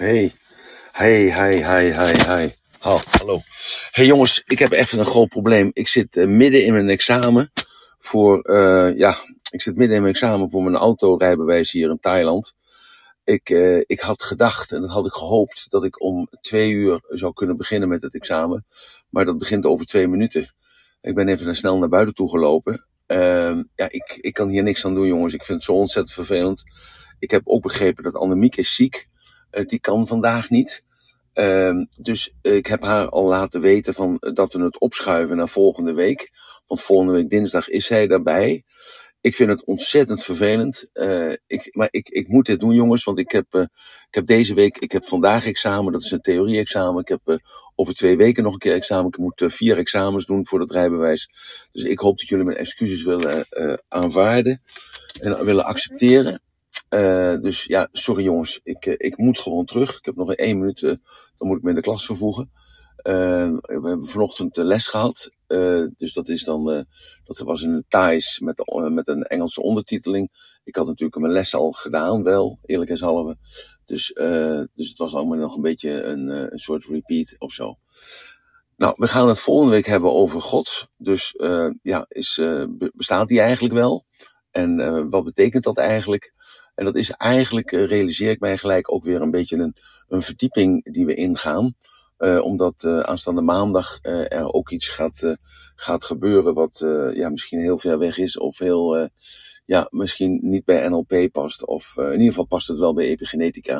Hey, hey, hey, hey, hey, hey. Ha, hallo. Hey jongens, ik heb even een groot probleem. Ik zit eh, midden in mijn examen voor, eh, ja, ik zit midden in mijn examen voor mijn autorijbewijs hier in Thailand. Ik, eh, ik had gedacht en dat had ik gehoopt dat ik om twee uur zou kunnen beginnen met het examen. Maar dat begint over twee minuten. Ik ben even snel naar buiten toe gelopen. Ehm, ja, ik, ik kan hier niks aan doen, jongens. Ik vind het zo ontzettend vervelend. Ik heb ook begrepen dat Annemiek is ziek. Eh, die kan vandaag niet. Ehm, dus ik heb haar al laten weten van, eh, dat we het opschuiven naar volgende week. Want volgende week dinsdag is zij daarbij. Ik vind het ontzettend vervelend. Uh, ik, maar ik, ik moet dit doen, jongens. Want ik heb, ik heb deze week, ik heb vandaag examen. Dat is een theorie-examen. Ik heb over twee weken nog een keer examen. Ik moet vier examens doen voor dat rijbewijs. Dus ik hoop dat jullie mijn excuses willen aanvaarden. En willen accepteren. Uh, dus ja, sorry jongens, ik, uh, ik moet gewoon terug. Ik heb nog één minuut, uh, dan moet ik me in de klas vervoegen. we hebben vanochtend les gehad. dus dat is dan, dat was in het Thais met, met een Engelse ondertiteling. Ik had natuurlijk mijn les al gedaan, wel, eerlijkheidshalve. Dus, dus het was allemaal nog een beetje een, een soort repeat of zo. Nou, we gaan het volgende week hebben over God. Dus ja, is, bestaat die eigenlijk wel? En wat betekent dat eigenlijk? En dat is eigenlijk, uh, realiseer ik mij gelijk, ook weer een beetje een, een verdieping die we ingaan. Uh, omdat uh, aanstaande maandag er ook iets gaat, gaat gebeuren wat ja, misschien heel ver weg is. Of heel, ja, misschien niet bij NLP past. Of in ieder geval past het wel bij epigenetica.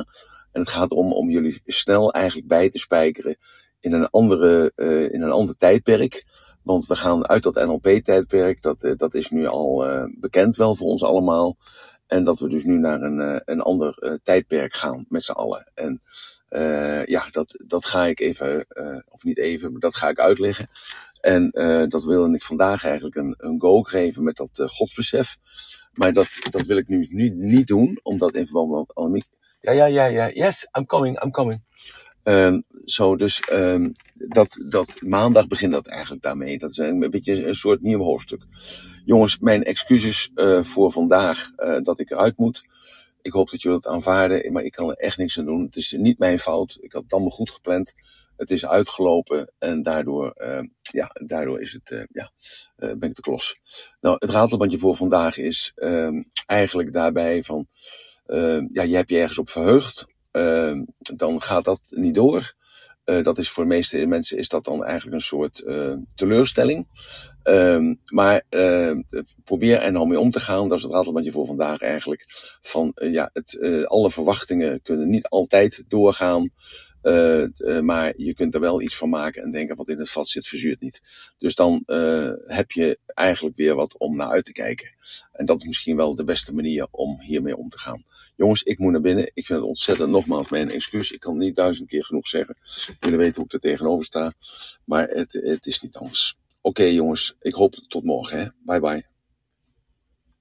En het gaat erom om jullie snel eigenlijk bij te spijkeren in een, andere, in een ander tijdperk. Want we gaan uit dat NLP-tijdperk, dat, dat is nu al bekend wel voor ons allemaal. En dat we dus nu naar een, uh, een ander uh, tijdperk gaan met z'n allen. En uh, ja, dat, dat ga ik even, of niet even, maar dat ga ik uitleggen. En dat wilde ik vandaag eigenlijk een, een go geven met dat godsbesef. Maar dat, dat wil ik nu, nu niet doen, omdat in verband met Annemiek... Ja, ja, ja, ja, yes, I'm coming, I'm coming. Um, zo, dus um, dat, dat maandag begint dat eigenlijk daarmee. Dat is een beetje een soort nieuw hoofdstuk. Jongens, mijn excuses uh, voor vandaag uh, dat ik eruit moet. Ik hoop dat jullie het aanvaarden, maar ik kan er echt niks aan doen. Het is niet mijn fout. Ik had het allemaal goed gepland. Het is uitgelopen en daardoor, uh, ja, daardoor is het, ja, ben ik de klos. Nou, het ratelbandje voor vandaag is ehm, eigenlijk daarbij van, ja, je hebt je ergens op verheugd. Dan gaat dat niet door. Uh, dat is voor de meeste mensen is dat dan eigenlijk een soort uh, teleurstelling. Um, maar uh, probeer er nou mee om te gaan. Dat is het ratelbandje voor vandaag eigenlijk. Van ja, het, alle verwachtingen kunnen niet altijd doorgaan. Maar je kunt er wel iets van maken en denken wat in het vat zit verzuurt niet. Dus dan heb je eigenlijk weer wat om naar uit te kijken. En dat is misschien wel de beste manier om hiermee om te gaan. Jongens, ik moet naar binnen. Ik vind het ontzettend, nogmaals, mijn excuus. Ik kan niet duizend keer genoeg zeggen. Jullie weten hoe ik er tegenover sta. Maar het, het is niet anders. Oké jongens, ik hoop tot morgen. Hè? Bye bye.